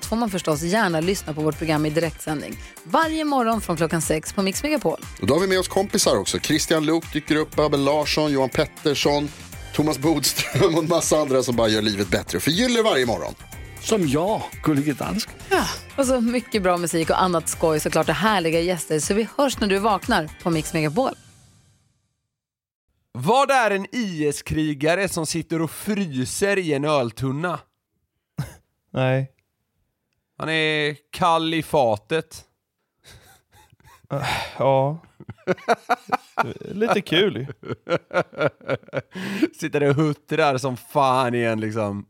allt får man förstås gärna lyssna på vårt program i direktsändning. Varje morgon från klockan sex på Mix Megapol. Och då har vi med oss kompisar också. Christian Luuk dyker upp, Abel Larsson, Johan Pettersson, Thomas Bodström och en massa andra som bara gör livet bättre och förgyller varje morgon. Som jag, Gullige Dansken. Och så mycket bra musik och annat skoj såklart och härliga gäster. Så vi hörs när du vaknar på Mix Megapol. Vad är en IS-krigare som sitter och fryser i en öltunna? Nej. Han är kall i fatet. Ja. Lite kul ju. Sitter och huttrar som fan i en liksom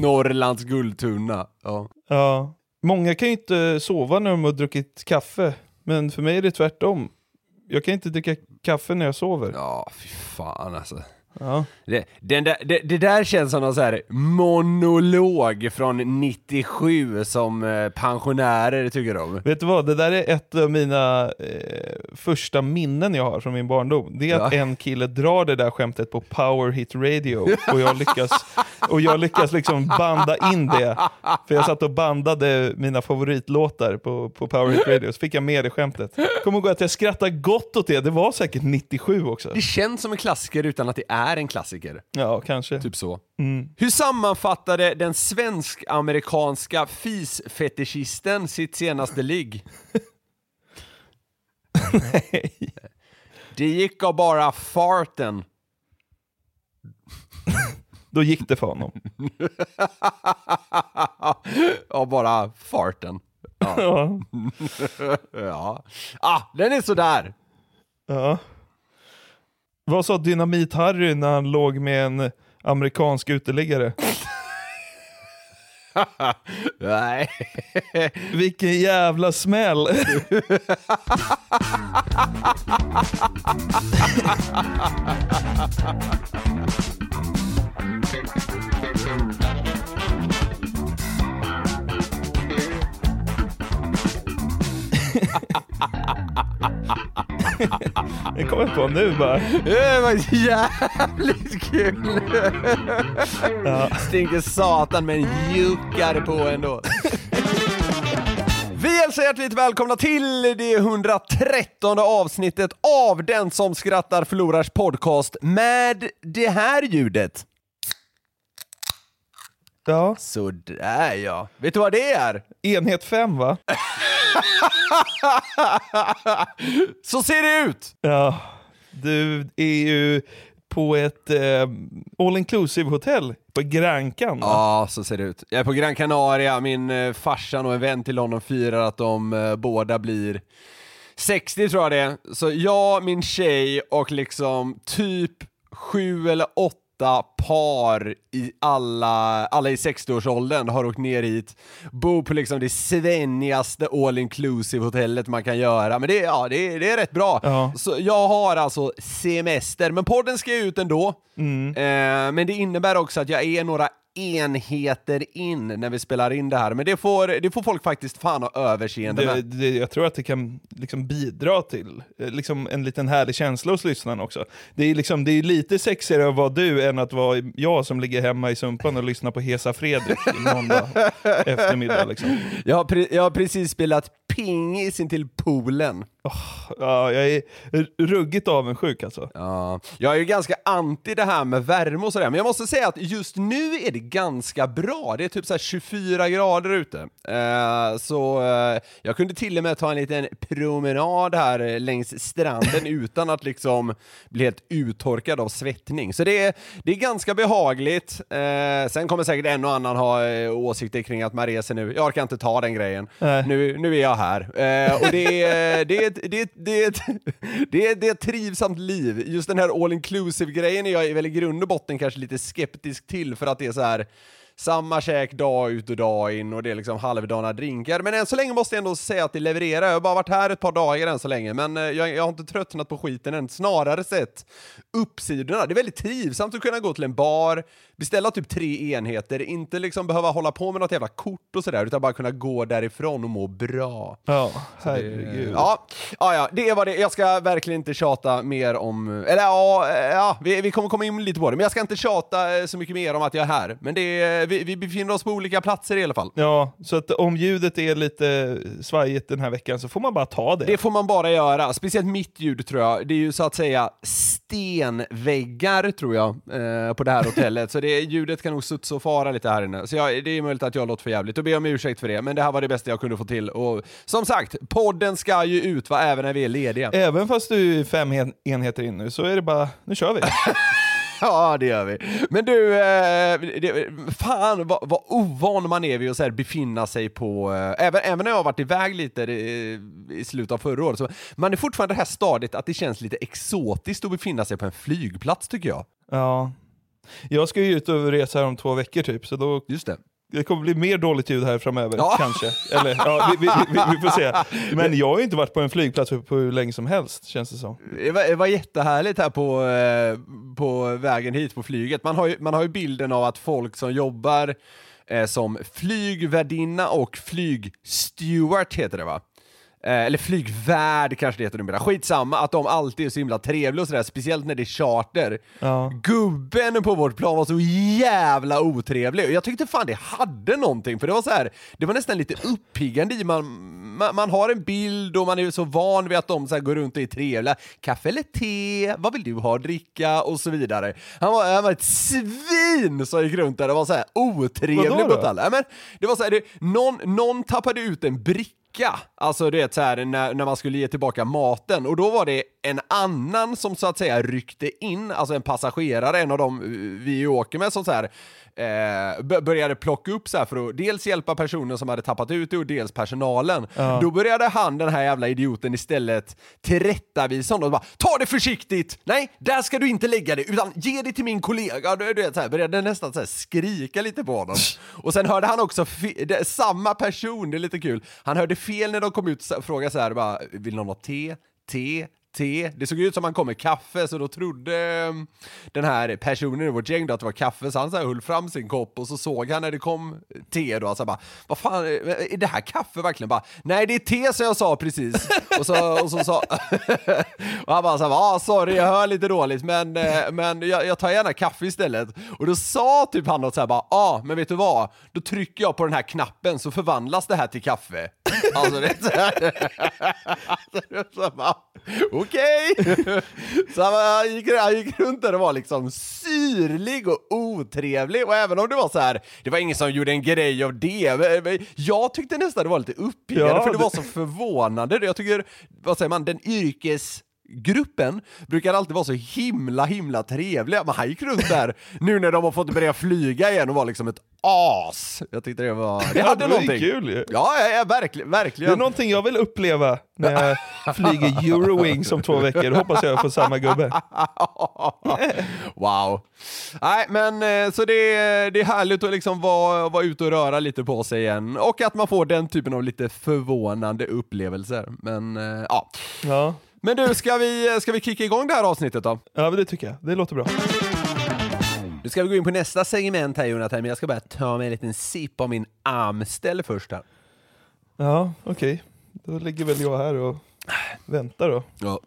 Norrlands guldtunna. Ja. Ja. Många kan ju inte sova när de har druckit kaffe. Men för mig är det tvärtom. Jag kan inte dricka kaffe när jag sover. Ja, fy fan alltså. Ja. Det, den där, det, det där känns som någon så här monolog från 97 som eh, pensionärer tycker om. Vet du vad, det där är ett av mina eh, första minnen jag har från min barndom. Det är att Ja. en kille drar det där skämtet på Power Hit Radio och jag lyckas, och jag lyckas liksom banda in det. För jag satt och bandade mina favoritlåtar på, på Power Hit Radio, så fick jag med det skämtet. Kommer ihåg att jag skrattade gott åt det, det var säkert 97 också. Det känns som en klassiker utan att det är en klassiker. Ja, kanske. Typ så. Mm. Hur sammanfattade den svensk-amerikanska fisfetischisten sitt senaste ligg? Det gick av bara farten. Då gick det för honom. Ja, bara farten. Ja. Ja. Ah, den är sådär. Ja. Vad sa Dynamit-Harry när han låg med en amerikansk uteliggare? Nej. Vilken jävla smäll! Det kom jag på nu bara. Det var jävligt kul. Stinker satan med en juckare på ändå. Vi hälsar hjärtligt välkomna till det 113 avsnittet av Den som skrattar förlorars podcast med det här ljudet. Ja. Sådär ja. Vet du vad det är? Enhet 5 va? Så ser det ut! Ja. Du är ju på ett eh, all inclusive hotell på Grankan. va? Ja, så ser det ut. Jag är på Gran Canaria, min eh, farsan och en vän till honom firar att de eh, båda blir 60 tror jag det är. Så jag, min tjej och liksom typ sju eller åtta par i alla, alla i 60-årsåldern har åkt ner hit, bor på liksom det svennigaste all inclusive hotellet man kan göra, men det, är- ja, det, är- det är rätt bra. Ja. Så jag har alltså semester, men podden ska ut ändå. Mm. Eh, men det innebär också att jag är några enheter in när vi spelar in det här, men det får, det får folk faktiskt fan ha överseende Det, med. det, jag tror att det kan liksom bidra till eh, liksom en liten härlig känsla hos lyssnarna också. Det är, liksom, det är lite sexigare att vara du än att vara jag som ligger hemma i Sumpan och lyssnar på Hesa Fredrik måndag eftermiddag. Liksom. Jag har, pre- jag har precis spelat pingis in till poolen. Ja, jag är ruggigt avundsjuk alltså. Ja, jag är ju ganska anti det här med värme och sådär, men jag måste säga att just nu är det ganska bra. Det är typ så här 24 grader ute. Eh, så eh, jag kunde till och med ta en liten promenad här eh, längs stranden utan att liksom bli helt uttorkad av svettning. Så det är, det är ganska behagligt. Eh, sen kommer säkert en och annan ha eh, åsikter kring att man reser nu. Jag orkar inte ta den grejen. Nu, nu är jag här. Eh, och det är, det, är, ett- det, är, ett- det, är, ett- det, är, det är ett trivsamt liv. Just den här all inclusive grejen är jag väl i grund och botten kanske lite skeptisk till för att det är så här samma käk dag ut och dag in och det är liksom halvdana drinkar. Men än så länge måste jag ändå säga att det levererar. Jag har bara varit här ett par dagar än så länge, men eh, jag, jag har inte tröttnat på skiten än. Snarare sett uppsidorna. Det är väldigt trivsamt att kunna gå till en bar, beställa typ tre enheter, inte liksom behöva hålla på med något jävla kort och sådär, utan bara kunna gå därifrån och må bra. Ja, herregud. Ja, ja, ja, det var det. Jag ska verkligen inte tjata mer om... Eller ja, ja vi, vi kommer komma in lite på det, men jag ska inte tjata eh, så mycket mer om att jag är här. Men det, vi, vi befinner oss på olika platser i alla fall. Ja, så att om ljudet är lite svajigt den här veckan så får man bara ta det. Det får man bara göra, speciellt mitt ljud tror jag. Det är ju så att säga stenväggar tror jag eh, på det här hotellet, så det, ljudet kan nog studsa och fara lite här inne. Så jag, det är möjligt att jag låter för jävligt och ber om ursäkt för det, men det här var det bästa jag kunde få till. Och som sagt, podden ska ju ut va, även när vi är lediga. Även fast du är fem en- enheter in nu så är det bara, nu kör vi. Ja, det gör vi. Men du, eh, det, fan vad, vad ovan man är vid att så här befinna sig på, eh, även, även när jag har varit iväg lite i, i slutet av förra året, så man är fortfarande det här stadiet att det känns lite exotiskt att befinna sig på en flygplats tycker jag. Ja. Jag ska ju ut och resa här om två veckor typ, så då Just det. det kommer bli mer dåligt ljud här framöver, Ja. kanske. Eller ja, vi, vi, vi, vi får se. Men jag har ju inte varit på en flygplats på hur länge som helst, känns det som. Det var, det var jättehärligt här på, eh, på vägen hit på flyget. Man har, ju, man har ju bilden av att folk som jobbar eh, som flygvärdinna och flygsteward heter det va? Eh, eller flygvärd kanske det heter numera. Skitsamma, att de alltid är så himla trevliga och sådär, speciellt när det är charter. Ja. Gubben på vårt plan var så jävla otrevlig och jag tyckte fan det hade någonting för det var så här, det var nästan lite uppiggande i man, man, man har en bild och man är så van vid att de så går runt och är trevliga. Kaffe eller te? Vad vill du ha att dricka? Och så vidare. Han var, han var ett svin som gick runt där och var så här otrevlig mot alla. Men det var så här, det, någon, någon tappade ut en bricka Alltså det är så här när, när man skulle ge tillbaka maten. Och då var det en annan som så att säga ryckte in, alltså en passagerare, en av dem vi åker med som så här eh, började plocka upp så här för att dels hjälpa personen som hade tappat ut det och dels personalen. Då började han, den här jävla idioten, istället tillrättavisa honom och bara ta det försiktigt! Nej, där ska du inte lägga det utan ge det till min kollega. Du, du vet, så här, började nästan så här skrika lite på honom. Och sen hörde han också det, samma person, det är lite kul, han hörde fel när de kom ut och frågade så här, bara, vill någon ha te? Te? Te. Det såg ut som han kom med kaffe, så då trodde mm, den här personen i vårt gäng då att det var kaffe, så han så här höll fram sin kopp och så såg han när det kom te då, alltså bara, vad fan, eh, är det här kaffe verkligen? Bara, nej det är te som jag sa precis. och så, och så sa, och han bara så här, ah, sorry jag hör lite dåligt men, eh, men jag, jag tar gärna kaffe istället. Och då sa typ han något så här bara, ja ah, men vet du vad? Då trycker jag på den här knappen så förvandlas det här till kaffe. Alltså det är så här. Okej! Så han, gick, han gick runt där och var liksom syrlig och otrevlig och även om det var så här, det var ingen som gjorde en grej av det. Jag tyckte nästan det var lite uppiggande Ja, för det det- var så förvånande. Jag tycker, vad säger man, den yrkes gruppen brukar alltid vara så himla himla trevliga, men han gick runt där nu när de har fått börja flyga igen och var liksom ett as. Jag tyckte det var, det Ja, hade det var ju någonting. kul ju. Ja, ja, ja verkligen, Det verkligen. är någonting jag vill uppleva när jag flyger Eurowings om två veckor. Då hoppas jag får samma gubbe. wow. Nej, men eh, så det, är- det är härligt att liksom vara, vara ute och röra lite på sig igen och att man får den typen av lite förvånande upplevelser. Men eh, ja. Ja, Men du, ska vi, ska vi kicka igång det här avsnittet då? ja men det tycker jag. Det låter bra. Nu ska vi gå in på nästa segment här Jonathan, men jag ska bara ta mig en liten sipp av min Amstel först här. Ja, okej. Då ligger väl jag här och väntar då. Ja.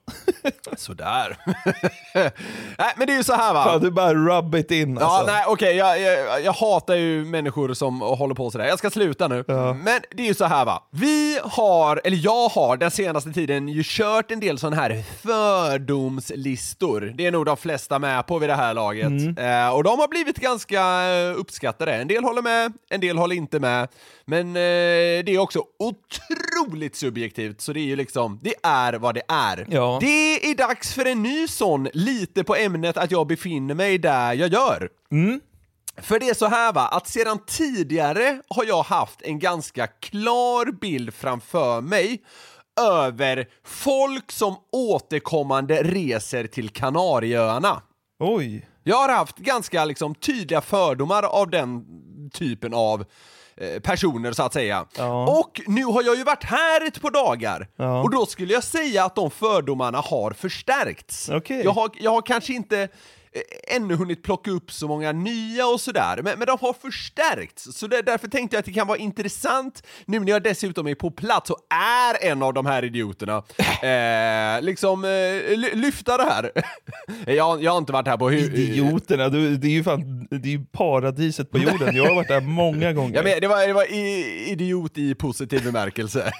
Sådär. Nej, men det är ju så här va. Fan, du bara rub it in Ja, alltså. nej okej, jag, jag, jag hatar ju människor som håller på sådär. Jag ska sluta nu. Ja. Men det är ju så här va. Vi har, eller jag har den senaste tiden ju kört en del sådana här fördomslistor. Det är nog de flesta med på vid det här laget. Eh, och de har blivit ganska uppskattade. En del håller med, en del håller inte med. Men eh, det är också otroligt subjektivt, så det är ju liksom, det är vad det är. Ja. Det är dags för en ny sån, lite på ämnet att jag befinner mig där jag gör. För det är så här va, att sedan tidigare har jag haft en ganska klar bild framför mig över folk som återkommande reser till Kanarieöarna. Oj. Jag har haft ganska liksom, tydliga fördomar av den typen av personer så att säga. Ja. Och nu har jag ju varit här ett par dagar Ja. och då skulle jag säga att de fördomarna har förstärkts. Okej. Jag, har, jag har kanske inte eh, ännu hunnit plocka upp så många nya och sådär, men, men de har förstärkts. Så det, därför tänkte jag att det kan vara intressant nu när jag dessutom är på plats och är en av de här idioterna. Eh, liksom eh, ly- lyfta det här. jag, jag har inte varit här på hur... Idioterna, du, det är ju fan, det är ju paradiset på jorden. Jag har varit där många gånger. Ja, men det var, det var idiot i positiv bemärkelse.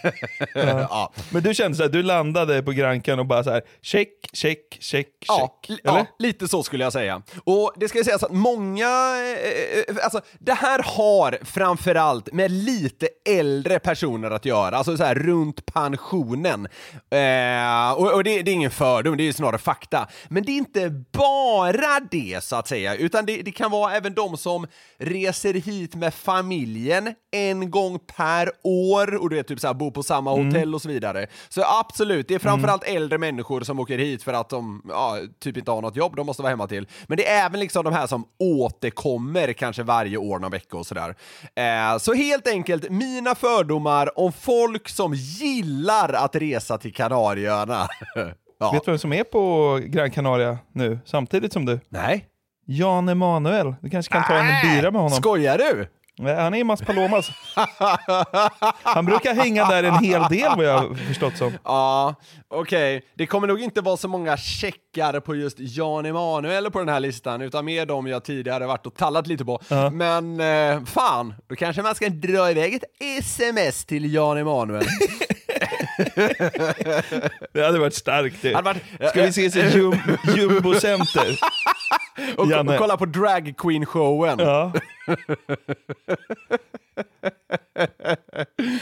ja. Men du kände såhär, du landade på Grankan och bara så här: check, check, check, Ja, check. li- Eller? ja, lite så skulle jag säga. Och det ska ju sägas att många, eh, eh, alltså det här har framförallt med lite äldre personer att göra, alltså så här runt pensionen. Eh, och och det, det är ingen fördom, det är ju snarare fakta. Men det är inte bara det så att säga, utan det, det kan vara även de som reser hit med familjen en gång per år och du vet typ så här, bor på samma hotell och så vidare. Så absolut, det är framförallt äldre människor som åker hit för att de ja, typ inte har något jobb de måste vara hemma till. Men det är även liksom de här som återkommer kanske varje år, någon vecka och sådär. Eh, så helt enkelt, mina fördomar om folk som gillar att resa till Kanarieöarna. ja. Vet du vem som är på Gran Canaria nu, samtidigt som du? Nej. Jan Emanuel. Du kanske kan ta en bira med honom? Skojar du? Han är i Mas Palomas. Han brukar hänga där en hel del vad jag förstått som. Ja, okej. Det kommer nog inte vara så många checkar på just Jan Emanuel på den här listan, utan mer de jag tidigare varit och tallat lite på. Ja. Men eh, fan, då kanske man ska dra iväg ett sms till Jan Emanuel. Det hade varit starkt det. Hade varit- Ska vi ses i jum Jumbo Center? och, Janne. kolla på drag queen showen. Ja.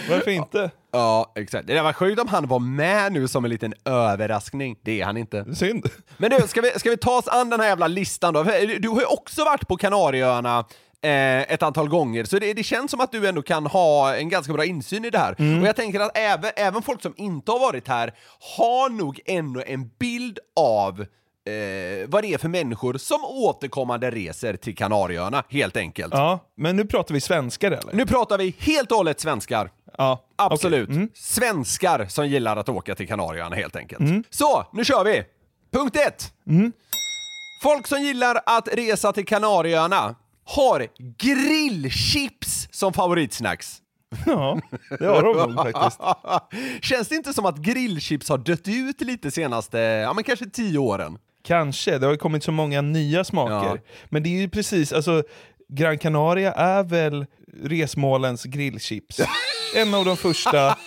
Varför inte? Ja, exakt. Det där var sjukt om han var med nu som en liten överraskning. Det är han inte. Synd. Men du, ska vi, ska vi ta oss an den här jävla listan då? Du har ju också varit på Kanarieöarna eh, ett antal gånger, så det, det känns som att du ändå kan ha en ganska bra insyn i det här. Och jag tänker att även, även folk som inte har varit här har nog ändå en bild av eh, vad det är för människor som återkommande reser till Kanarieöarna, helt enkelt. Ja, men nu pratar vi svenskar eller? Nu pratar vi helt och hållet svenskar. Ja, Absolut. okej. Mm. Svenskar som gillar att åka till Kanarieöarna helt enkelt. Så, nu kör vi! Punkt ett. Mm. Folk som gillar att resa till Kanarieöarna har grillchips som favoritsnacks. Ja, det har de nog faktiskt. Känns det inte som att grillchips har dött ut lite senaste, ja men kanske tio åren? Kanske, det har ju kommit så många nya smaker. Ja. Men det är ju precis, alltså Gran Canaria är väl resmålens grillchips. En av de första,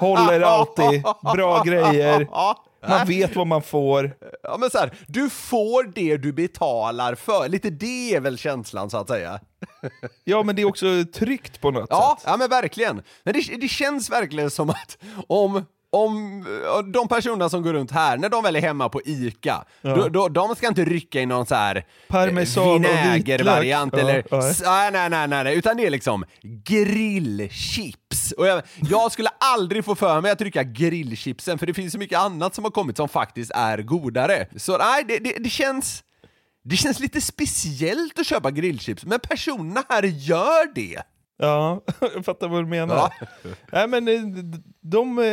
håller alltid, bra grejer, man vet vad man får. Ja men så här, du får det du betalar för. Lite det är väl känslan så att säga. Ja men det är också tryggt på något Ja, sätt. ja men verkligen. Men det, det känns verkligen som att om, om de personerna som går runt här, när de väl är hemma på ICA, då, då, de ska inte rycka i någon så här eh, vinägervariant vitlök. eller... Ja, ja. s- Nej, nej, nej, nej, utan det är liksom grillchips. Och jag, jag skulle aldrig få för mig att trycka grillchipsen, för det finns så mycket annat som har kommit som faktiskt är godare. Så nej, det, det, det känns... Det känns lite speciellt att köpa grillchips, men personerna här gör det. Ja, jag fattar vad du menar. Ja. Nej men eh, d- de eh,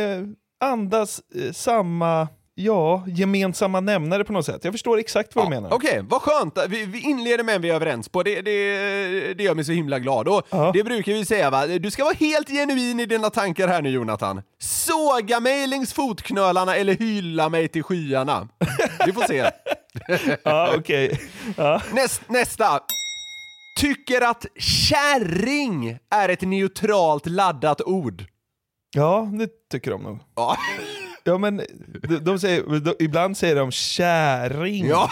andas eh, samma, ja, gemensamma nämnare på något sätt. Jag förstår exakt vad du menar. Okej, vad skönt. Vi, vi inleder med en vi är överens på. Det, det, det gör mig så himla glad. Och Ja. Det brukar vi säga va, du ska vara helt genuin i dina tankar här nu Jonathan. Såga mig längs fotknölarna eller hylla mig till skyarna. Vi får se. Ja, okej. Ja. Näst, nästa. Tycker att kärring är ett neutralt laddat ord. Ja, det tycker de nog. Ja. Ja men de, de säger, de, ibland säger de käring, Ja.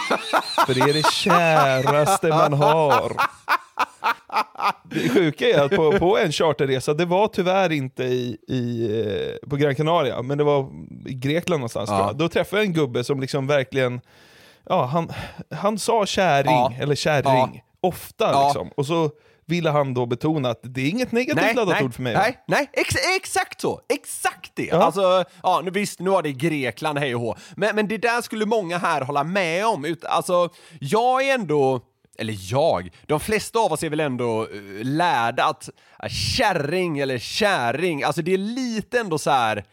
för det är det käraste man har. Det sjuka är att på, på en charterresa, det var tyvärr inte i, i, eh, på Gran Canaria, men det var i Grekland någonstans Ja. Då träffade jag en gubbe som liksom verkligen, ja han, han sa käring, Ja. eller kärring, ofta liksom. Och så ville han då betona att det är inget negativt laddat ord för mig. va? Nej, nej ex exakt så! Exakt det! Ja. Alltså, ja, nu, visst, nu var det Grekland, hej och hå. Men, men det där skulle många här hålla med om. Ut, alltså, jag är ändå eller jag, de flesta av oss är väl ändå eh, lärda att uh, kärring eller käring, alltså det är lite ändå så här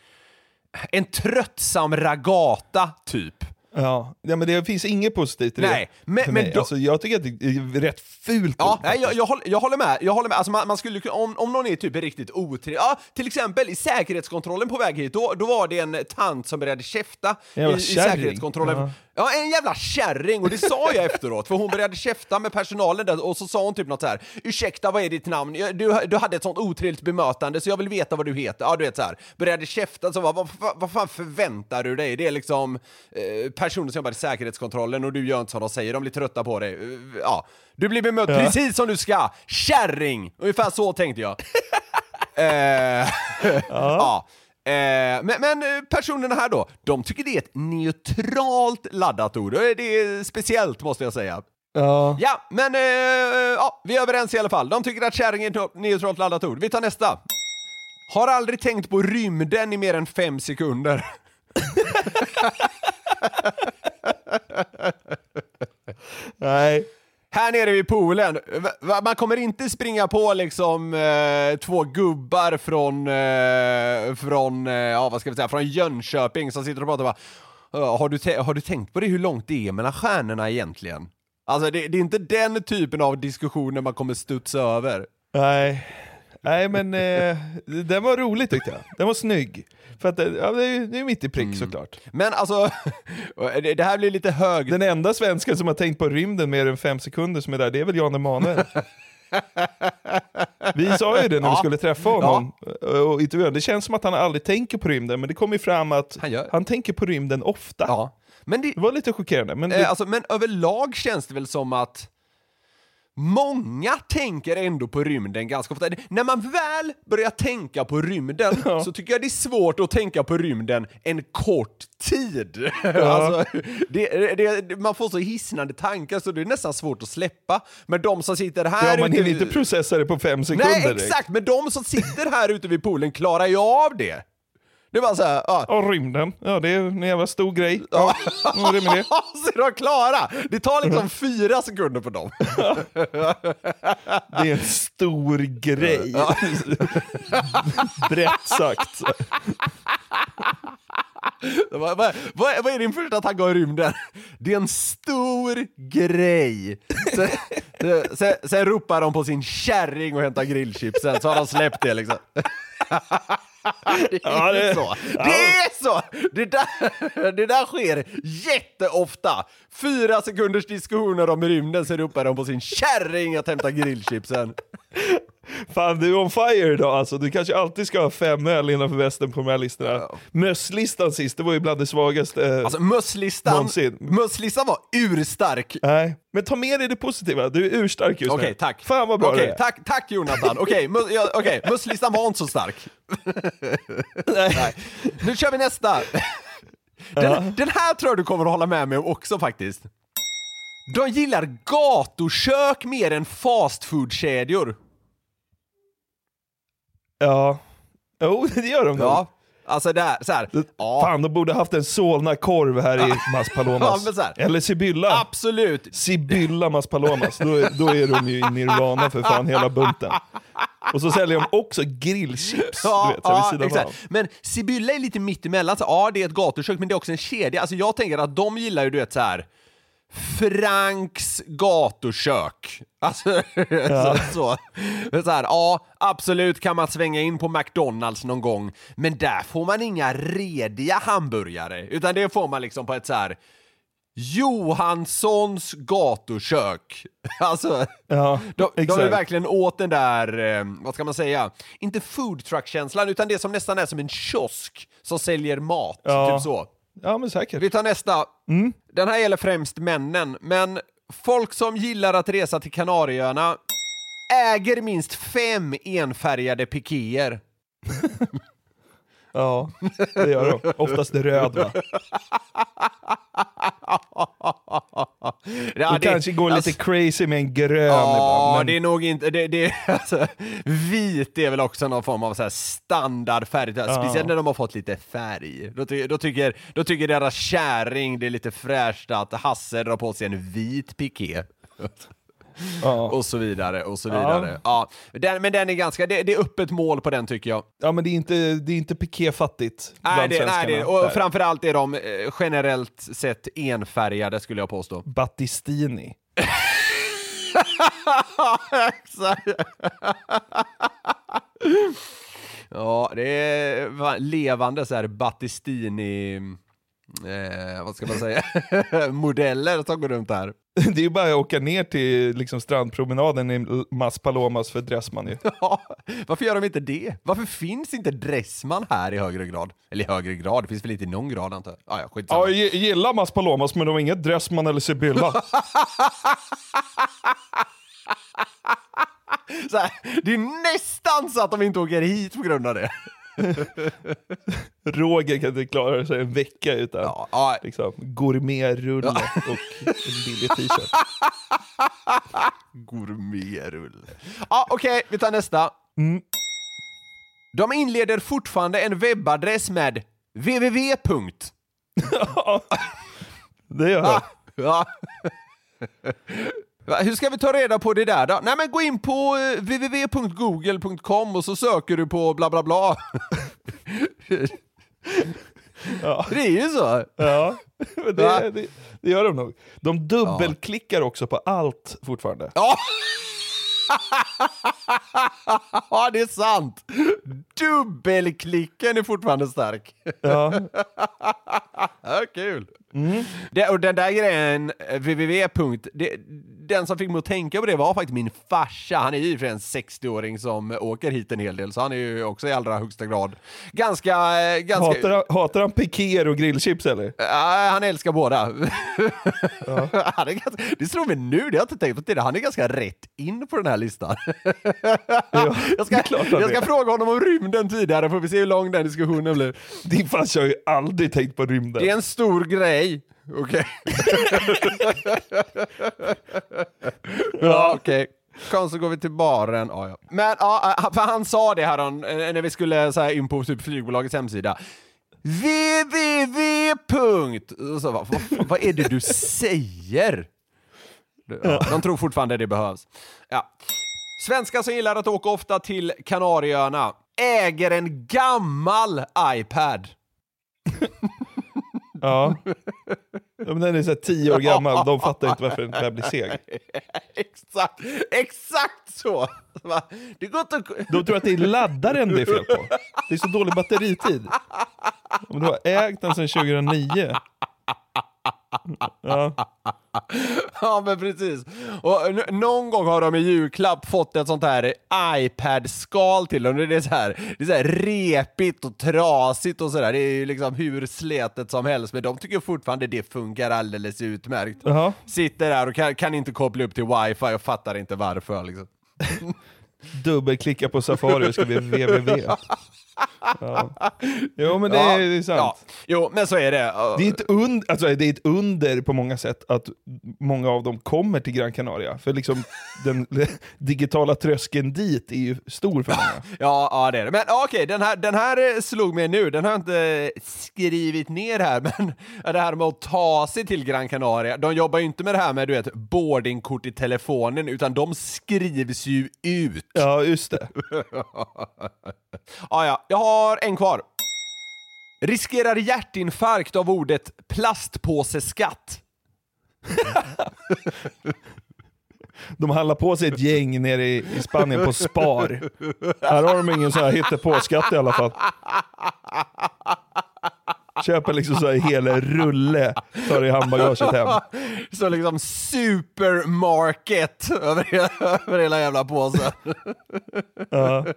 en tröttsam ragata typ. Ja. ja, men det finns inget positivt i det. Nej, men- för men mig. då- alltså, jag tycker att det är rätt fult. Ja, nej, jag, jag, håller, jag håller med. Jag håller med. Alltså man, man skulle, om, om någon är typ riktigt otrevlig, ja, till exempel i säkerhetskontrollen på väg hit, då, då var det en tant som började käfta i, i säkerhetskontrollen. Ja. Ja. en jävla kärring, och det sa jag efteråt, för hon började käfta med personalen där, och så sa hon typ något så här. ursäkta vad är ditt namn? Du, du hade ett sånt otrevligt bemötande så jag vill veta vad du heter. Ja, du vet så här. Började käfta, så vad, vad, vad, fan förväntar du dig? Det är liksom eh, personer som jobbar i säkerhetskontrollen och du gör inte som de säger, de blir trötta på dig. Eh, Ja, du blir bemött Ja. precis som du ska. Kärring! Ungefär så tänkte jag. eh, ja. Eh, men, men eh, personerna här då, de tycker det är ett neutralt laddat ord. Eh, Det är speciellt måste jag säga. Ja. Ja, men eh, ja, vi är överens i alla fall. De tycker att kärring är ett neutralt laddat ord. Vi tar nästa. Har aldrig tänkt på rymden i mer än fem sekunder. Nej. Här nere vid poolen, man kommer inte springa på liksom eh, två gubbar från, eh, från, eh, ja vad ska vi säga, från Jönköping som sitter och pratar och bara har du, har du tänkt på det hur långt det är mellan stjärnorna egentligen? Alltså det, det är inte den typen av diskussioner man kommer studsa över. Nej. Nej men eh, den var rolig tyckte jag. Den var snygg. För att, eh, ja, det, är, det är mitt i prick Mm. såklart. Men alltså, det, här blir lite hög... Den enda svensken som har tänkt på rymden mer än fem sekunder som är där, det är väl Jan Emanuel. Vi sa ju det när vi Ja. skulle träffa honom och intervjua. Det känns som att han aldrig tänker på rymden, men det kom ju fram att Han gör. tänker på rymden ofta. Ja. Men det, Det var lite chockerande. Men det, Eh, alltså, men överlag känns det väl som att Många tänker ändå på rymden ganska ofta. När man väl börjar tänka på rymden så tycker jag det är svårt att tänka på rymden en kort tid. alltså, det, det, man får så hisnande tankar så det är nästan svårt att släppa. Men de som sitter här ja, man hinner inte processa det på fem sekunder. Nej, exakt! Men de som sitter här ute vid poolen klarar ju av det. Det var så här, ja, Ja, rymden. Ja, det är en jävla stor grej. Ja, ja det med det. så är de klara! Det tar liksom fyra sekunder på dem. Det är en stor grej. Brett sagt. vad, vad, vad, vad är din första tanke om rymden? Det är en stor grej. Sen, sen, sen ropar de på sin kärring och hämtar grillchipsen, så har de släppt det liksom. Det är Ja, det- så. Det är så! Det där, det där sker jätteofta. Fyra sekunders diskussioner om rymden, så ropar de på sin kärring att hämta grillchipsen. Fan, du är on fire idag alltså. Du kanske alltid ska ha fem öl innanför västen på de här listorna. Mösslistan sist, det var ju bland det svagaste. eh, Alltså mösslistan, mösslistan var urstark. Nej, men ta med dig det positiva. Du är urstark just Okej, nu. tack. Fan vad bra Okej, det är. tack, tack Jonathan. Okej, mus, ja, okej, mösslistan var inte så stark. Nej. Nu kör vi nästa. Den, den här tror jag du kommer att hålla med mig om också faktiskt. De gillar gatukök mer än fastfoodkedjor. Ja. Jo, det gör de nog. Ja, alltså det är så här. Ja, Fan, de borde haft en Solna-korv här i Mas Ja. Eller Sibylla. absolut. Sibylla Mas Palomas. Då är, då är de ju i nirvana för fan hela bunten. Och så säljer de också grillchips. Ja, du vet, vid ja sidan av. Men Sibylla är lite mittemellan. Så, ja, det är ett gatukök, men det är också en kedja. Alltså, jag tänker att de gillar ju, du vet, så här. Franks gatukök. Alltså, så, så. så här, ja, absolut kan man svänga in på McDonalds någon gång, men där får man inga rediga hamburgare, utan det får man liksom på ett så här Johanssons gatukök. Alltså, Ja, de, de är exakt. verkligen åt den där, eh, vad ska man säga, inte food truck-känslan, utan det som nästan är som en kiosk som säljer mat. Ja. Typ så. Ja, men säkert. Vi tar nästa. Den här gäller främst männen, men folk som gillar att resa till Kanarieöarna äger minst fem enfärgade pikéer. Ja, det gör de. Oftast röd va? Ja, De det- kanske går alltså- lite crazy med en grön Ja. Men... det är nog inte... Det, det, alltså, vit är väl också någon form av så här standardfärg, speciellt när de har fått lite färg. Då, ty, då, tycker, då tycker deras käring det är lite fräscht att Hasse drar på sig en vit piké. Ja. och så vidare och så vidare. Ja. Den, men den är ganska, det, det är öppet mål på den tycker jag. ja, men det är inte, det är inte piké-fattigt Nej, det, nej det, och Där. framförallt är de eh, generellt sett enfärgade skulle jag påstå. Battistini. Exakt. ja, det är va- levande så här Battistini, eh, vad ska man säga, modeller som går runt här. Det är ju bara att åka ner till liksom, strandpromenaden i Mas Palomas för Dressman ju. Ja, varför gör de inte det? Varför finns inte Dressman här i högre grad? Eller i högre grad, det finns väl inte i någon grad antar jag. Ah, ja, skitsamma. Ja, jag gillar Mas Palomas men de har inget Dressman eller Sibylla. Så här, det är nästan så att de inte åker hit på grund av det. Roger kan inte klara sig en vecka utan Ja, ja. liksom, gourmetrulle och en billig t-shirt. Gourmetrulle. Ja, okej, vi tar nästa. Mm. De inleder fortfarande en webbadress med www. Det gör jag. Ja. Va, Hur ska vi ta reda på det där då? Nej men gå in på eh, www.google.com och så söker du på bla bla bla. Ja. Det är ju så. Ja, men det, det, det gör de nog. De dubbelklickar också på allt fortfarande. Ja. ja, det är sant. Dubbelklicken är fortfarande stark. Ja. Ja, kul. Det, och den där grejen, www. Det, den som fick mig att tänka på det var faktiskt min farsa. Han är ju för en 60-åring som åker hit en hel del, så han är ju också i allra högsta grad ganska... eh, ganska Hatar, han, hatar han pikéer och grillchips eller? Ja, han älskar båda. han är ganska, det slår mig nu, det har jag inte tänkt på tidigare. Han är ganska rätt in på den här listan. Ja, jag ska, jag ska fråga honom om rymden tidigare, får vi se hur lång den diskussionen blir. Din farsa har ju aldrig tänkt på rymden. En stor grej. Okej. ja, okej. Kom så går vi till baren. Ja, ja. Men ja, för han sa det här om, eh, när vi skulle så här, in på typ flygbolagets hemsida. www. Och Så, vad, vad, vad är det du säger? Ja, de tror fortfarande det behövs. Ja. Svenskar som gillar att åka ofta till Kanarieöarna äger en gammal iPad. Ja. ja men den är så tio år gammal, de fattar inte varför den där blir seg. exakt, exakt så! Det går inte att... De tror att det är laddaren det är fel på. Det är så dålig batteritid. Om du har ägt den sedan 2009. Ja. Ja men precis. Och någon gång har de i julklapp fått ett sånt här iPad-skal till dem. Det är så här, det är så här repigt och trasigt och sådär. Det är ju liksom hur sletet som helst. Men de tycker fortfarande det funkar alldeles utmärkt. Jaha. Sitter där och kan, kan inte koppla upp till wifi och fattar inte varför liksom. Dubbelklicka på Safari och skriva www. Ja. Jo men det är, det är sant. Ja. Jo, men så är det. Det är, ett und, alltså det är ett under på många sätt att många av dem kommer till Gran Canaria. För liksom den digitala tröskeln dit är ju stor för många. Ja, ja det är det. Men ja, okej, den, här, den här eh, slog mig nu. Den har jag inte skrivit ner här, men ja, det här med att ta sig till Gran Canaria. De jobbar ju inte med det här med du vet, boardingkort i telefonen, utan de skrivs ju ut. Ja, just det ah, ja, jag har en kvar. Riskerar hjärtinfarkt av ordet plastpåseskatt. De handlar på sig ett gäng nere i, i Spanien på Spar. Här har de ingen sån här hittepåskatt i alla fall. Köper liksom så här hela rulle, tar i handbagaget hem. Så liksom supermarket över hela, över hela jävla påsen. Ja.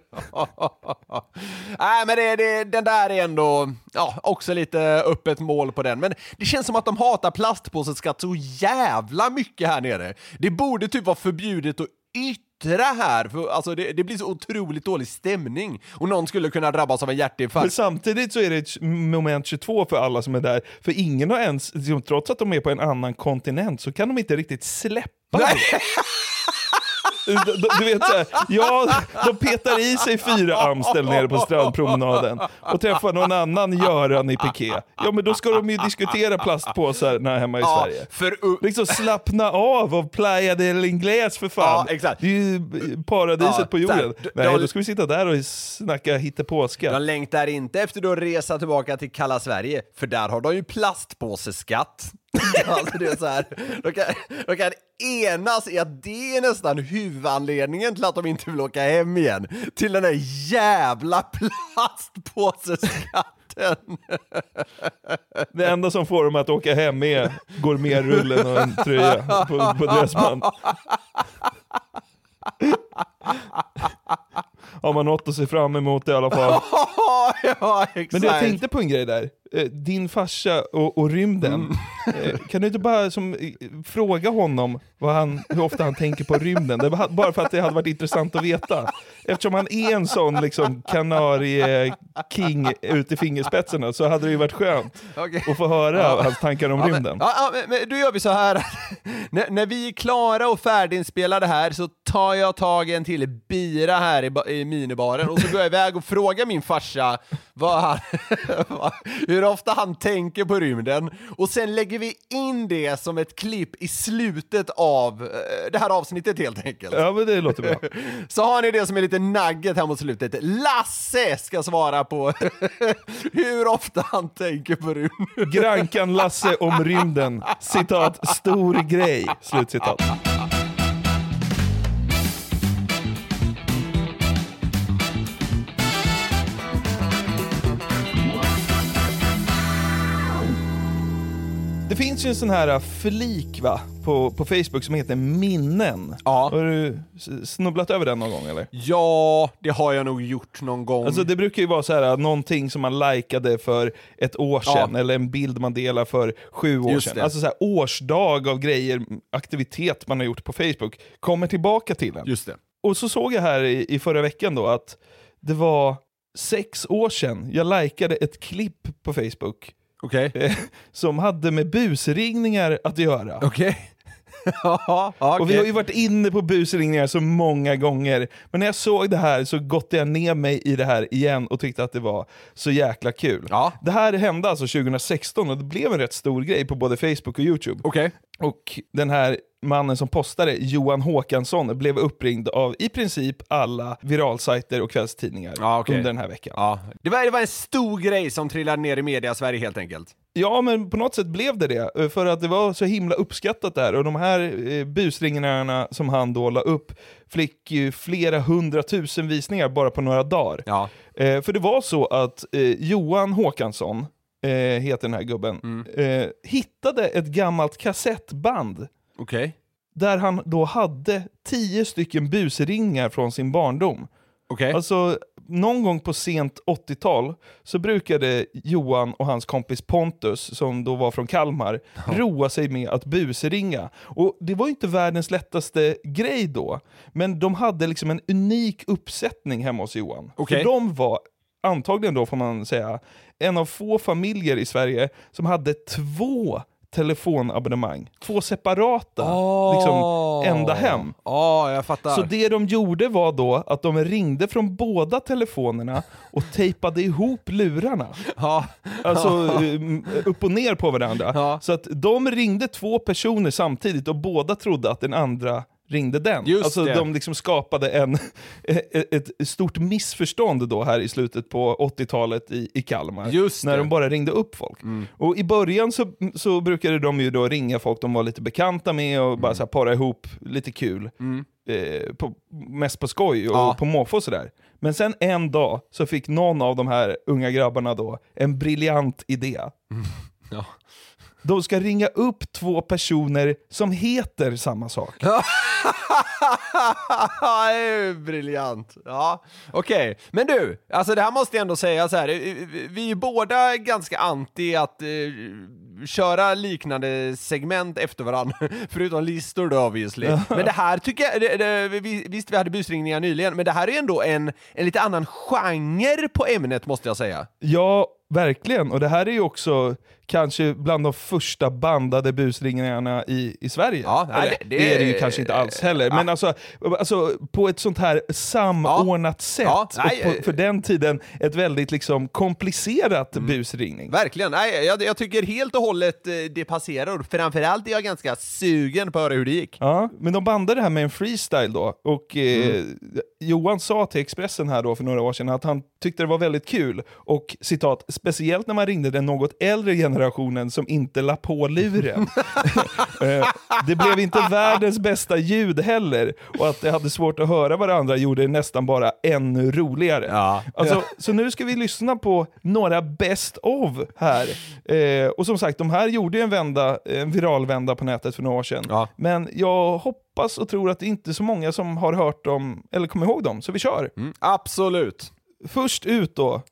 Nej men det, det, den där är ändå ja, också lite öppet mål på den. Men det känns som att de hatar plastpåseskatt så jävla mycket här nere. Det borde typ vara förbjudet att yttra här, för alltså det, det blir så otroligt dålig stämning. Och någon skulle kunna drabbas av en Men hjärtinfarkt. samtidigt så är det ett moment 22 för alla som är där. För ingen har ens, liksom, trots att de är på en annan kontinent, så kan de inte riktigt släppa det. Du, vet såhär, ja, de petar i sig fyra Amstel nere på strandpromenaden och träffar någon annan Göran i piké. Ja men då ska de ju diskutera plastpåsar när hemma i Ja, Sverige. för Liksom slappna av och playa del inglés för fan. Ja, exakt. Det är ju paradiset Ja, på jorden. där. Nej, då ska vi sitta där och snacka hittepåskatt. De längtar inte efter att resa tillbaka till kalla Sverige, för där har de ju plastpåseskatt. Alltså det är så här, de, kan, de kan enas i att det är nästan huvudanledningen till att de inte vill åka hem igen. Till den där jävla plastpåseskatten. Det enda som får dem att åka hem är gourmetrullen och en tröja på, på Dressman. Har man något att se fram emot i alla fall. ja, exakt. Men du, jag tänkte på en grej där. Eh, Din farsa och, och rymden. Eh, Kan du inte bara som, eh, fråga honom vad han, hur ofta han tänker på rymden? Det var bara för att det hade varit intressant att veta. Eftersom han är en sån liksom, kanarie-king ut i fingerspetsarna så hade det ju varit skönt Okej. att få höra hans tankar om Ja, men, rymden. ja, ja, men, men då gör vi så här. när, när vi är klara och färdiginspelade här så tar jag tag i en till bira här i, i minibaren och så går jag iväg och frågar min farsa vad han, vad- hur ofta han tänker på rymden och sen lägger vi in det som ett klipp i slutet av eh, det här avsnittet helt enkelt. Ja men det låter bra. Så har ni det som är lite nugget här mot slutet. Lasse ska svara på hur ofta han tänker på rymden. Grankan Lasse om rymden. Citat, stor grej. Slutcitat. Det finns ju en sån här flik va, på, på Facebook som heter minnen. Ja. Har du snubblat över den någon gång eller? Ja, det har jag nog gjort någon gång. Alltså det brukar ju vara så här någonting som man likade för ett år sedan, eller en bild man delar för sju år Just sedan. det. Alltså så här årsdag av grejer, aktivitet man har gjort på Facebook, kommer tillbaka till en. Just det. Och så såg jag här i, i förra veckan då att det var sex år sedan jag likade ett klipp på Facebook Okej. eh, som hade med busringningar att göra. Okej. Ja, okej. Och vi har ju varit inne på busringningar så många gånger, men när jag såg det här så gottade jag ner mig i det här igen och tyckte att det var så jäkla kul. Ja. Det här hände alltså 2016 och det blev en rätt stor grej på både Facebook och YouTube. Okej. Och den här mannen som postade, Johan Håkansson, blev uppringd av i princip alla viralsajter och kvällstidningar Ja, okej. under den här veckan. Ja. Det, var, det var en stor grej som trillade ner i media-Sverige helt enkelt. Ja, men på något sätt blev det det. eh, För att det var så himla uppskattat där. Och de här eh, busringningarna som han då la upp fick ju flera hundratusen visningar bara på några dagar. Ja. Eh, för det var så att eh, Johan Håkansson, eh, heter den här gubben, eh, hittade ett gammalt kassettband Okej. där han då hade tio stycken busringar från sin barndom. Okej. Alltså, någon gång på sent 80-tal så brukade Johan och hans kompis Pontus, som då var från Kalmar, roa sig med att busringa. Och det var ju inte världens lättaste grej då, men de hade liksom en unik uppsättning hemma hos Johan. Okej. För de var, antagligen då får man säga, en av få familjer i Sverige som hade två telefonabonnemang. Två separata liksom, ända hem. Ja, jag fattar. Så det de gjorde var då att de ringde från båda telefonerna och tejpade ihop lurarna. Ja. Alltså um, upp och ner på varandra. Ja. Så att de ringde två personer samtidigt och båda trodde att den andra ringde den. Just alltså det. de liksom skapade en, ett stort missförstånd då här i slutet på 80-talet i, i Kalmar. Just när det. Mm. de bara ringde upp folk. Och i början så, så brukade de ju då ringa folk de var lite bekanta med och Mm. bara så här para ihop lite kul. Eh, på, mest på skoj och Ja. på måfå och sådär. Men sen en dag så fick någon av de här unga grabbarna då en briljant idé. Ja. De ska ringa upp två personer som heter samma sak. det är ju briljant. Ja, okej. Men du, alltså det här måste jag ändå säga så här. Vi är ju båda ganska anti att eh, köra liknande segment efter varandra, förutom listor då obviously. Men det här tycker jag, det, det, vi- visst vi hade busringningar nyligen, men det här är ändå en, en lite annan genre på ämnet måste jag säga. Ja, verkligen. Och det här är ju också kanske bland de första bandade busringningarna i, i Sverige. Ja, nej, det- det, är det ju kanske inte alls heller, men alltså, alltså på ett sånt här samordnat sätt. Ja, nej, och på, för den tiden ett väldigt liksom komplicerat busringning. Verkligen, nej, jag, jag tycker helt och hållet eh, det passerar. Framförallt är jag ganska sugen på att höra hur det gick. Ja, men de bandade det här med en freestyle då. Och eh, Mm. Johan sa till Expressen här då för några år sedan att han tyckte det var väldigt kul. Och citat, speciellt när man ringde den något äldre generationen som inte la på luren. Eh, det blev inte världens bästa ljud heller. Och att det hade svårt att höra varandra gjorde det nästan bara ännu roligare. Ja. Alltså, så nu ska vi lyssna på några best of här. Eh, och som sagt, de här gjorde en, vända, en viral vända på nätet för några år sedan. Ja. Men jag hoppas och tror att det inte är så många som har hört dem, eller kommer ihåg dem, så vi kör. Mm, absolut. Först ut då,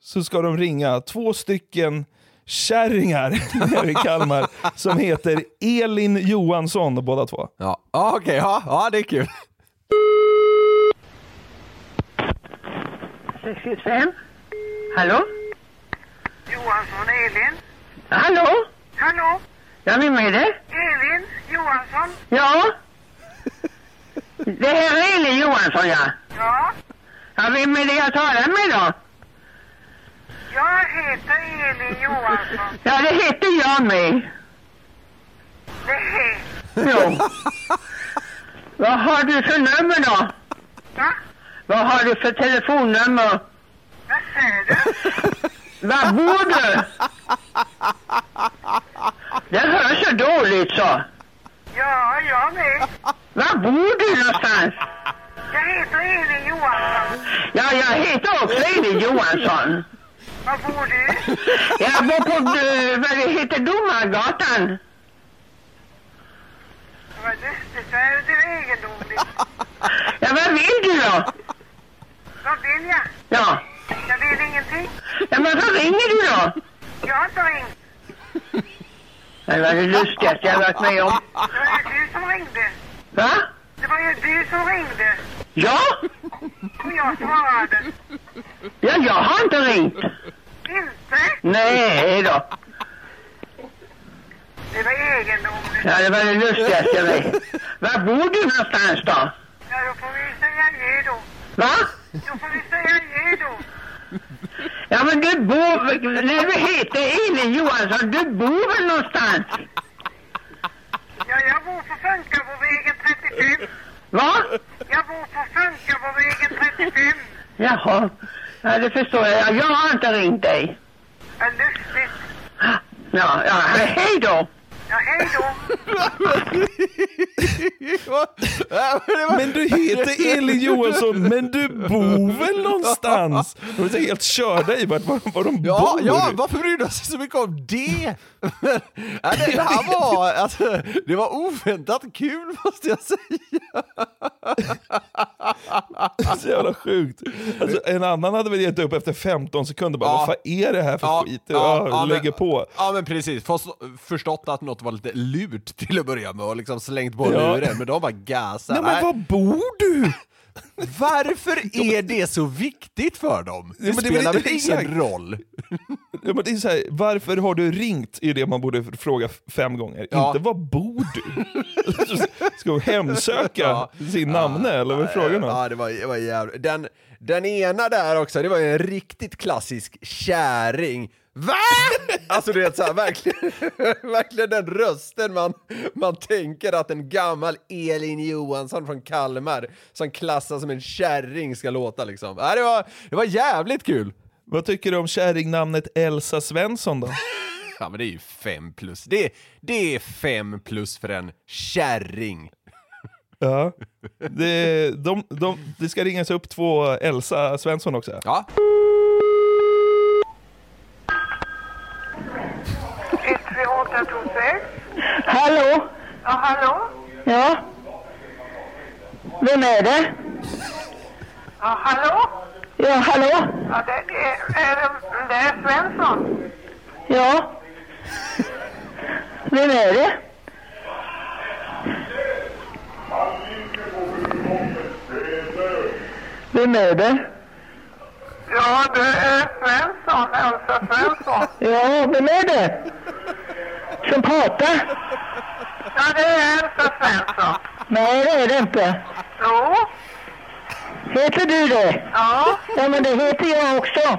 så ska de ringa två stycken kärringar nere i Kalmar som heter Elin Johansson båda två. Ja, ja okej, ja, ja, det är kul. 65. Hallå? Johansson Elin. Hallå? Hallå? Ja, vem är det? Elin Johansson. Ja? Det här är Elin Johansson, ja. Ja, Ja, vem är det jag talar med då? Jag heter Elin Johansson. Ja, det heter jag med. Nej. Jo. Vad har du för nummer då? Va? Vad har du för telefonnummer? Vad säger du? Var bor du? Det hörs så dåligt så. Ja, jag med. Var bor du någonstans? Jag heter Elin Johansson. Ja, jag heter också Elin Johansson. Var bor du? Jag bor på, vad heter, Domargatan. Vad lustigt. Det är det är egendomligt. Ja, vad vill du då? Vad vill jag? Ja. Jag vill ingenting. Ja, men vad ringer du då? Jag har inte ringt. Det var det lustigaste jag varit med om. Det var ju du som ringde. Va? Det var ju du som ringde. Ja? Och jag svarade. Ja, jag har inte ringt. Inte? Nej då. Det var egendomligt. Ja, det var det lustigaste jag vet. Var bor du någonstans då? Ja, då får vi säga ge då. Va? Då får vi säga ge då. Ja, men du bor... Nej, vad heter Elin Johansson? Du bor väl någonstans? Ja, jag bor på Funkabovägen 35. Va? Jag bor på Funkabovägen 35. Jaha. Ja, det förstår jag. Ja, Jag har inte ringt dig. Vad lustigt. Ja, ja, hej då. Ja, hej då. Men du heter Elin Johansson, men du bor väl någonstans? De är helt körda i vart, var, var de Ja, bor. ja, varför bryr du sig så mycket om det? ja, det, det här var, alltså, det var oväntat kul måste jag säga. Så jävla sjukt. Alltså, en annan hade väl gett upp efter 15 sekunder. Bara, Ja. Vad fan är det här för skit? Ja, lägger men, på. Ja men precis, Först, förstått att något var lite lurt till att börja med och liksom slängt på Ja. luren, men de bara gasar. Nej, men var bor du? Varför är det så viktigt för dem? Det, Ja, spelar väl ingen exakt. roll? Ja, men det är så här, varför har du ringt? är det man borde fråga fem gånger. Ja. Inte var bor du? Ska hon hemsöka Ja. sin namne eller vad är frågan om? Ja, det var, det var jävligt. Den, den ena där också, det var en riktigt klassisk käring. Va? Alltså du vet såhär, verkligen, verkligen den rösten man, man tänker att en gammal Elin Johansson från Kalmar som klassas som en kärring ska låta liksom. Ja, det, var, det var jävligt kul. Vad tycker du om kärringnamnet Elsa Svensson då? Ja men det är ju fem plus. Det, det är fem plus för en kärring. Ja. Det, de, de, det ska ringas upp två Elsa Svensson också. Ja. 13826. Hallå? Ja, hallå? Ja? Vem är det? Ja, hallå? Ja, hallå? Ja, det är, är, det- är Svensson. Ja? Vem är det? Vem är det? Ja, det är. Svensson, Elsa Svensson. Ja, vem är det? Som pratar? Ja, det är Elsa Svensson. Nej, det är det inte. Jo, Heter du det? ja, Ja, men det heter jag också.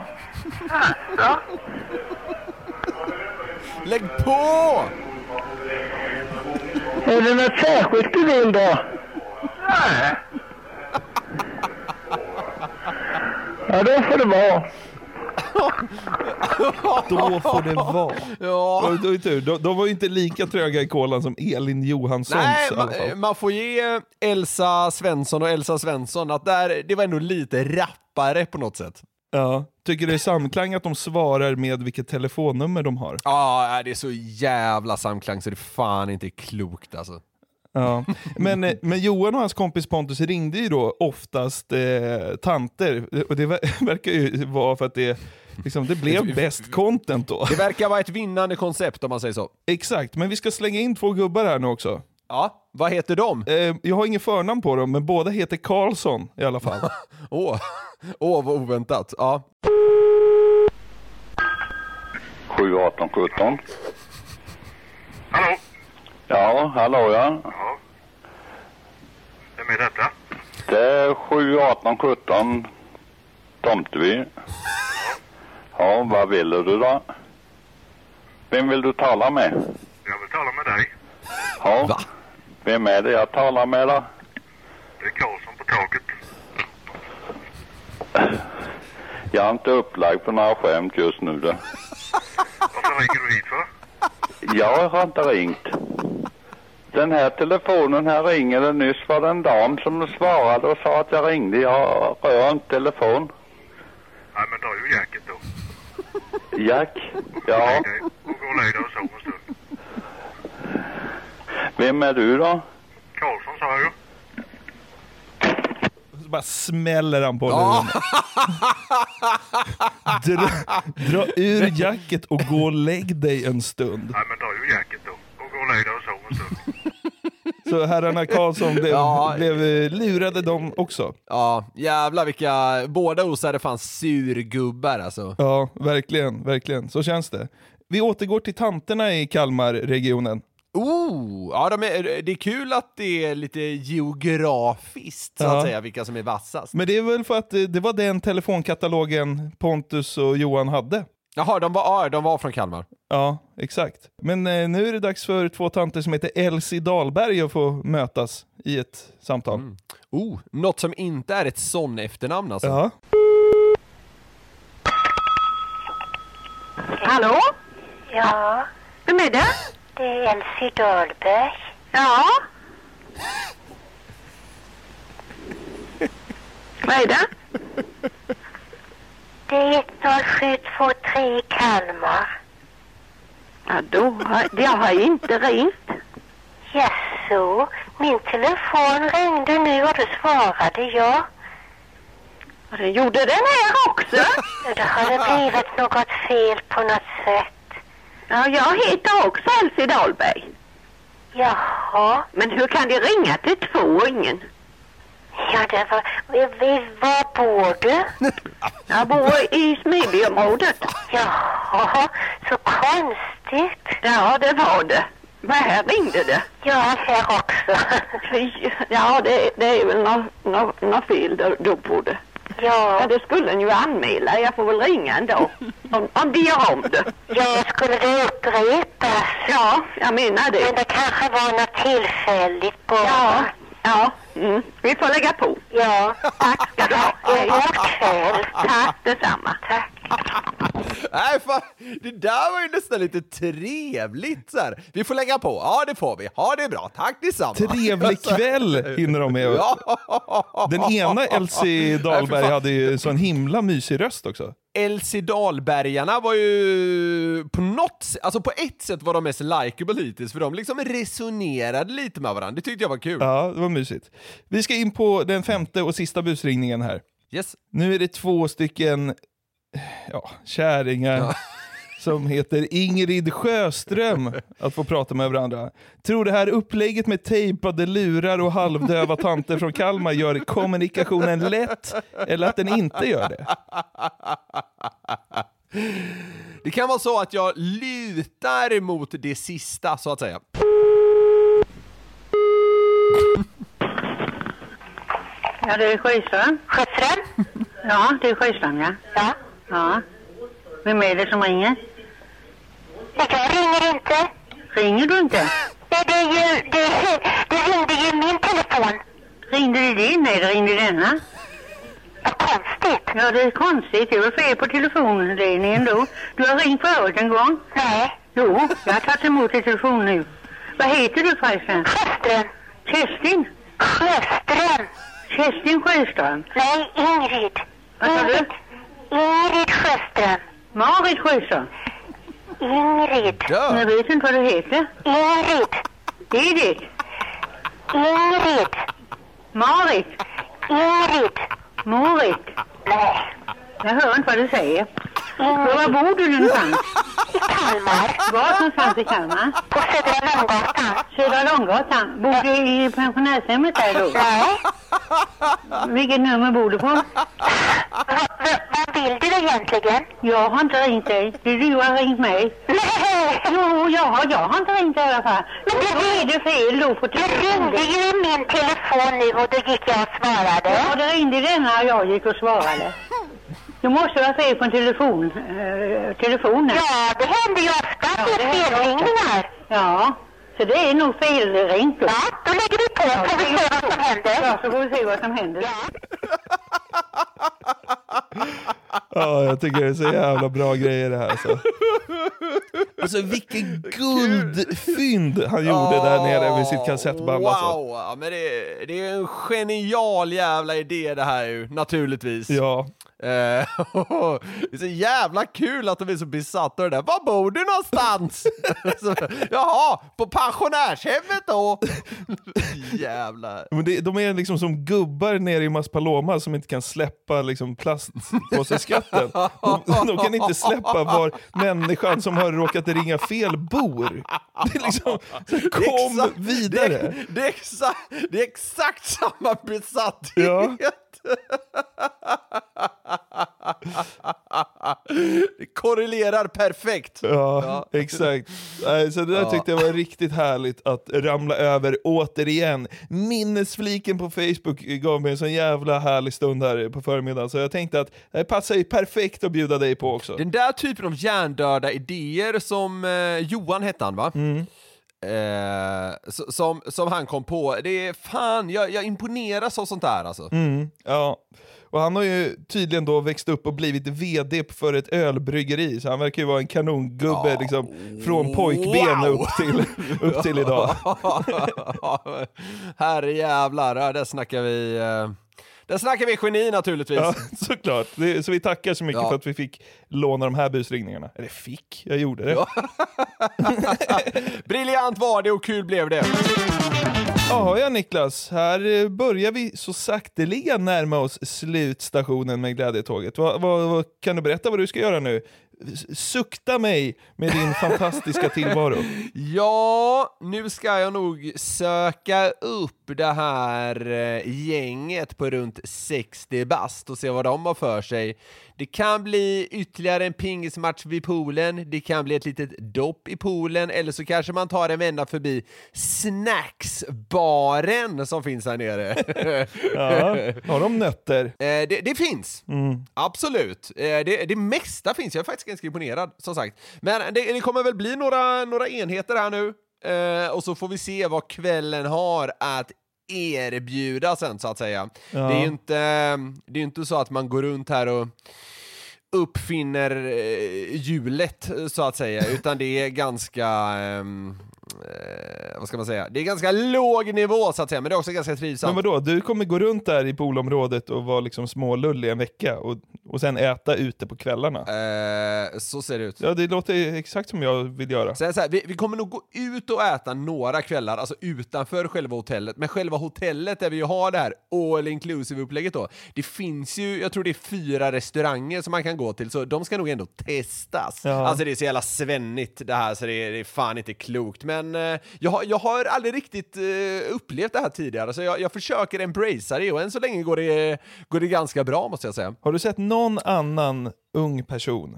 alltså. Lägg på! Är det något särskilt du vill då? Nej. Ja, då får det vara. Då får det vara. Ja. Då är tur. De, de var ju inte lika tröga i kolan som Elin Johanssons Nej, i alla man, fall. man får ge Elsa Svensson och Elsa Svensson att där, det var ändå lite rappare på något sätt. Ja. Tycker det är samklang att de svarar med vilket telefonnummer de har. Ja, det är så jävla samklang så det fan inte är klokt alltså. Ja. Men, eh, men Johan och hans kompis Pontus ringde ju då oftast eh, tanter. Och det ver- verkar ju vara för att det, liksom, det blev bäst content då. Det verkar vara ett vinnande koncept om man säger så. Exakt, men vi ska slänga in två gubbar här nu också. Ja, vad heter de? Eh, jag har ingen förnamn på dem, men båda heter Karlsson i alla fall. Åh, åh vad oväntat. Ja. 7, 18, 17. Hallå? Ja, hallå ja. Ja. Vem är detta? Det är 7, 18, 17 Tomteby. Ja, vad vill du då? Vem vill du tala med? Jag vill tala med dig. Ja. Vem är det jag talar med då? Det är Karlsson på taket. Jag är inte upplagd på några skämt just nu då. Varför ringer du hit för? Jag har inte ringt. Den här telefonen här ringer det nyss var det en dam som svarade och sa att jag ringde. Jag rör inte telefon. Nej, men dra ju jacket då. Jack? Ja. Och gå och lägg dig och sov en stund. Vem är du då? Karlsson sa jag ju. Så bara smäller han på luren. dra, dra ur jacket och gå och lägg dig en stund. Nej, men dra ju jacket då och gå och lägg dig och sov en stund. Så herrarna Karlsson blev, Ja. blev eh, lurade de också. Ja, jävlar vilka, båda osade fan surgubbar alltså. Ja, verkligen, verkligen. Så känns det. Vi återgår till tanterna i Kalmarregionen. Oh, ja de är, det är kul att det är lite geografiskt så Ja. att säga, vilka som är vassast. Men det är väl för att eh, det var den telefonkatalogen Pontus och Johan hade. Jaha, de var, ja, de var från Kalmar. Ja, exakt. Men eh, nu är det dags för två tanter som heter Elsie Dahlberg att få mötas i ett samtal. Oh, något som inte är ett sån efternamn alltså. Ja. Hallå? Ja, Vem är det? det är Elsie Dahlberg. Ja? Vad är det? Det är 10723 i Kalmar. Ja, då har, jag har inte ringt. Jaså, min telefon ringde nu och då svarade jag. Ja, det gjorde den här också. Då har det blivit något fel på något sätt. Ja, jag heter också Elsie Dahlberg. Jaha, Men hur kan det ringa till två och ingen? Ja det var... Vi, vi, var bor du? Jag bor i Smedjeområdet. Jaha, så konstigt. Ja, det var det. Men här ringde det. Ja, här också. Ja, det, det är väl något nå, nå fel då, då på det. Ja, Ja, det skulle en ju anmäla. Jag får väl ringa ändå. Om, om de gör om det. ja, skulle det upprepas? Ja, jag menar Men det. det kanske var något tillfälligt bara. Ja, ja. Mm. Vi får lägga på. Ja. Tack ska du ha. Kväll. Tack detsamma. Tack. Nej, fan, det där var ju nästan lite trevligt så här. Vi får lägga på, ja det får vi, ja det bra, tack detsamma. Trevlig kväll hinner de med. Den ena Elsie Dahlberg hade ju en sån himla mysig röst också. Elsie Dahlbergarna var ju på något alltså på ett sätt var de mest likeable hittills för de liksom resonerade lite med varandra, det tyckte jag var kul. Ja, det var mysigt. Vi ska in på den femte och sista busringningen här. Yes. Nu är det två stycken ja, kärringar som heter Ingrid Sjöström att få prata med varandra. Tror det här upplägget med tejpade lurar och halvdöva tanter från Kalmar gör kommunikationen lätt eller att den inte gör det? Det kan vara så att jag lutar mot det sista, så att säga. Ja, det är Sjöström. Sjöström? Ja, det är Sjöström, ja. Ja. Ja. Vem är det som ringer? Jag ringer inte. Ringer du inte? Nej, det är ju... Det, det ringde ju min telefon. Ringde det din? Nej, det ringde denna. Vad konstigt. Ja, det är konstigt. Det är väl fel på telefonledningen då. Du har ringt förut en gång? Nej. Jo, jag har tagit emot i telefon nu. Vad heter du förresten? Sjöström. Kerstin? Sjöström. Kerstin Sjöström? Nej, Ingrid. Vad sa du? Ingrid, Ingrid Sjöström. Marit Sjöström? Ingrid. Jag vet inte vad du heter. Ingrid. Edith? Ingrid. Marit? Ingrid. Marit? Nej. Jag hör inte vad du säger. Var bor du någonstans? I Kalmar. Var någonstans i Kalmar? På Södra Långgatan. Södra Långgatan. Bor du i pensionärshemmet där då? Nej. Vilket nummer bor du på? Va, va, vad vill du egentligen? Jag har inte ringt dig. Du som har ringt mig. Nej. Jo, jag har, jag har inte ringt dig i alla fall. Men det- Då är det fel då på Du ringde ju i min telefon nu och då gick jag och svarade. Ja, det ringde denna och jag gick och svarade. Det måste vara fel på telefon, eh, telefonen. Ja, det händer ju ofta att det är felringningar. Ja, så det är nog felringt. Ja, då lägger vi på så får vi se vad som händer. Ja, så får vi se vad som händer. Ja, jag tycker det är så jävla bra grejer det här. Alltså, alltså vilken guldfynd han gjorde där nere med sitt kassettband. Wow, Alltså. ja, men det, det är en genial jävla idé det här ju, naturligtvis. Ja. Eh, det är så jävla kul att de är så besatta av det där. Var bor du någonstans? så, Jaha, på pensionärshemmet då? Jävlar. Men det, de är liksom som gubbar nere i Maspaloma som inte kan släppa liksom plastpåseskatten. De, de kan inte släppa var människan som har råkat ringa fel bor. Det är liksom, så kom exakt- vidare. Det, det, är exakt, det är exakt samma besatthet. Ja. det korrelerar perfekt. Ja, exakt. Nej, så det där Ja. tyckte jag var riktigt härligt att ramla över återigen. Minnesfliken på Facebook gav mig en sån jävla härlig stund här på förmiddagen, så jag tänkte att det passar ju perfekt att bjuda dig på också. Den där typen av hjärndöda idéer som eh, Johan hette han va? Eh, s- som, som han kom på, det är fan, jag, jag imponeras av sånt där alltså. Mm, ja. Och han har ju tydligen då växt upp och blivit VD för ett ölbryggeri, så han verkar ju vara en kanongubbe liksom, från pojkben Wow! upp, till, upp till idag. Herre jävlar, ja, där snackar vi... Eh, där snackar vi geni naturligtvis. Ja, såklart. Det, så vi tackar så mycket Ja. för att vi fick låna de här busringningarna. Eller fick, jag gjorde det. Ja. Briljant var det och kul blev det. Jaha ja Niklas, här eh, börjar vi så sakteliga närma oss slutstationen med glädjetåget. Va, va, va, kan du berätta vad du ska göra nu? Sukta mig med din fantastiska tillvaro. Ja, nu ska jag nog söka upp det här eh, gänget på runt 60 bast och se vad de har för sig. Det kan bli ytterligare en pingismatch vid poolen, det kan bli ett litet dopp i poolen, eller så kanske man tar en vända förbi snacksbaren som finns här nere. Ja, har de nötter? Eh, det, det finns, absolut. Eh, det, det mesta finns, jag är faktiskt ganska imponerad som sagt. Men det, det kommer väl bli några, några enheter här nu, eh, och så får vi se vad kvällen har att erbjuda sen så att säga. Ja. Det är ju inte, det är inte så att man går runt här och uppfinner eh, hjulet så att säga, utan det är ganska ehm, eh, vad ska man säga? Det är ganska låg nivå så att säga, men det är också ganska trivsamt. Men vadå, du kommer gå runt där i poolområdet och vara liksom smålullig en vecka och, och sen äta ute på kvällarna? Eh, så ser det ut. Ja, det låter exakt som jag vill göra. Så här, vi, vi kommer nog gå ut och äta några kvällar, alltså utanför själva hotellet, men själva hotellet där vi har det här all inclusive upplägget då, det finns ju, jag tror det är fyra restauranger som man kan gå till, så de ska nog ändå testas. Ja. Alltså det är så jävla svennigt det här så det är, det är fan inte klokt, men eh, jag, har, jag har aldrig riktigt eh, upplevt det här tidigare, så jag, jag försöker embracea det och än så länge går det, går det ganska bra måste jag säga. Har du sett någon annan ung person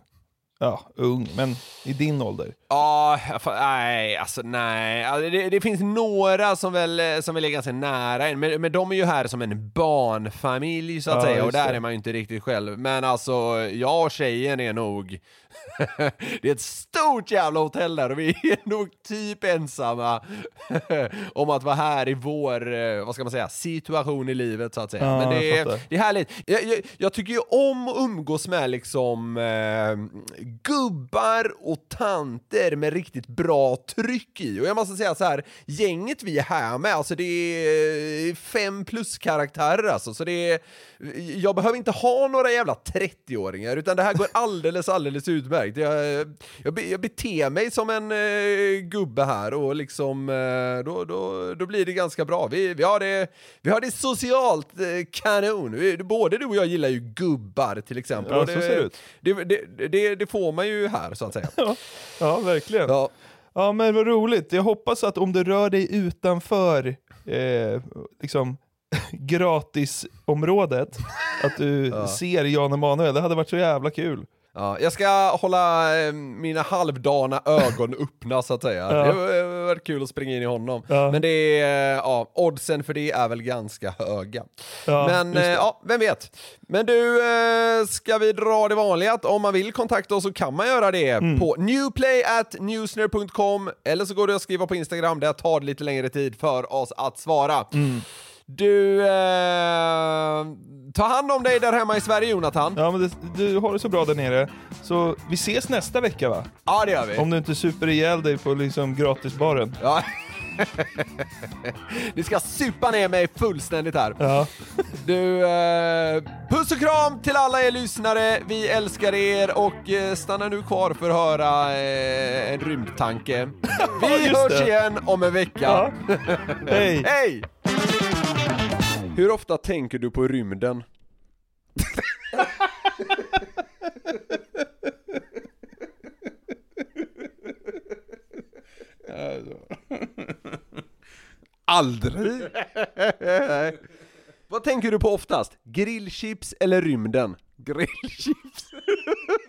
Ja, ung, men i din ålder. Ja, fa- nej, alltså nej. Alltså, det, det finns några som väl, eh, som väl är ganska nära en, men, men de är ju här som en barnfamilj så att Ja, säga, och där det. är man ju inte riktigt själv. Men alltså, jag och tjejen är nog... det är ett stort jävla hotell där och vi är nog typ ensamma om att vara här i vår, eh, vad ska man säga, situation i livet så att säga. Ja, men det är, det är härligt. Jag, jag, jag tycker ju om att umgås med liksom eh, gubbar och tanter med riktigt bra tryck i. Och jag måste säga så här, gänget vi är här med, alltså det är fem plus karaktärer alltså. Så det är, jag behöver inte ha några jävla 30-åringar, utan det här går alldeles, alldeles utmärkt. Jag, jag, jag beter mig som en eh, gubbe här och liksom, eh, då, då, då blir det ganska bra. Vi, vi, har, det, vi har det socialt eh, kanon. Vi, både du och jag gillar ju gubbar till exempel. Ja, Och så det, ser det ut. Det, det, det, det får man ju här så att säga. Ja, verkligen. Ja. Ja, men vad roligt. Jag hoppas att om du rör dig utanför eh, liksom, gratisområdet, att du ser Jan Emanuel. Det hade varit så jävla kul. Ja, jag ska hålla eh, mina halvdana ögon öppna så att säga. Ja. Det har varit kul att springa in i honom. Ja. Men det är, ja, oddsen för det är väl ganska höga. Ja, Men det. eh, ja, vem vet. Men du, eh, ska vi dra det vanliga att om man vill kontakta oss så kan man göra det Mm. på newplay@newsner.com eller så går det att skriva på Instagram, där tar det lite längre tid för oss att svara. Mm. Du, eh, ta hand om dig där hemma i Sverige Jonathan. Ja, men det, du har det så bra där nere. Så vi ses nästa vecka va? Ja, det gör vi. Om du inte super ihjäl dig på liksom gratisbaren. Ja. Ni ska supa ner mig fullständigt här. Ja. Du, eh, puss och kram till alla er lyssnare. Vi älskar er och eh, stanna nu kvar för att höra eh, en rymdtanke. Vi hörs det. igen om en vecka. Ja. Hej. Hej! Hur ofta tänker du på rymden? Aldrig! Vad tänker du på oftast? Grillchips eller rymden? Grillchips!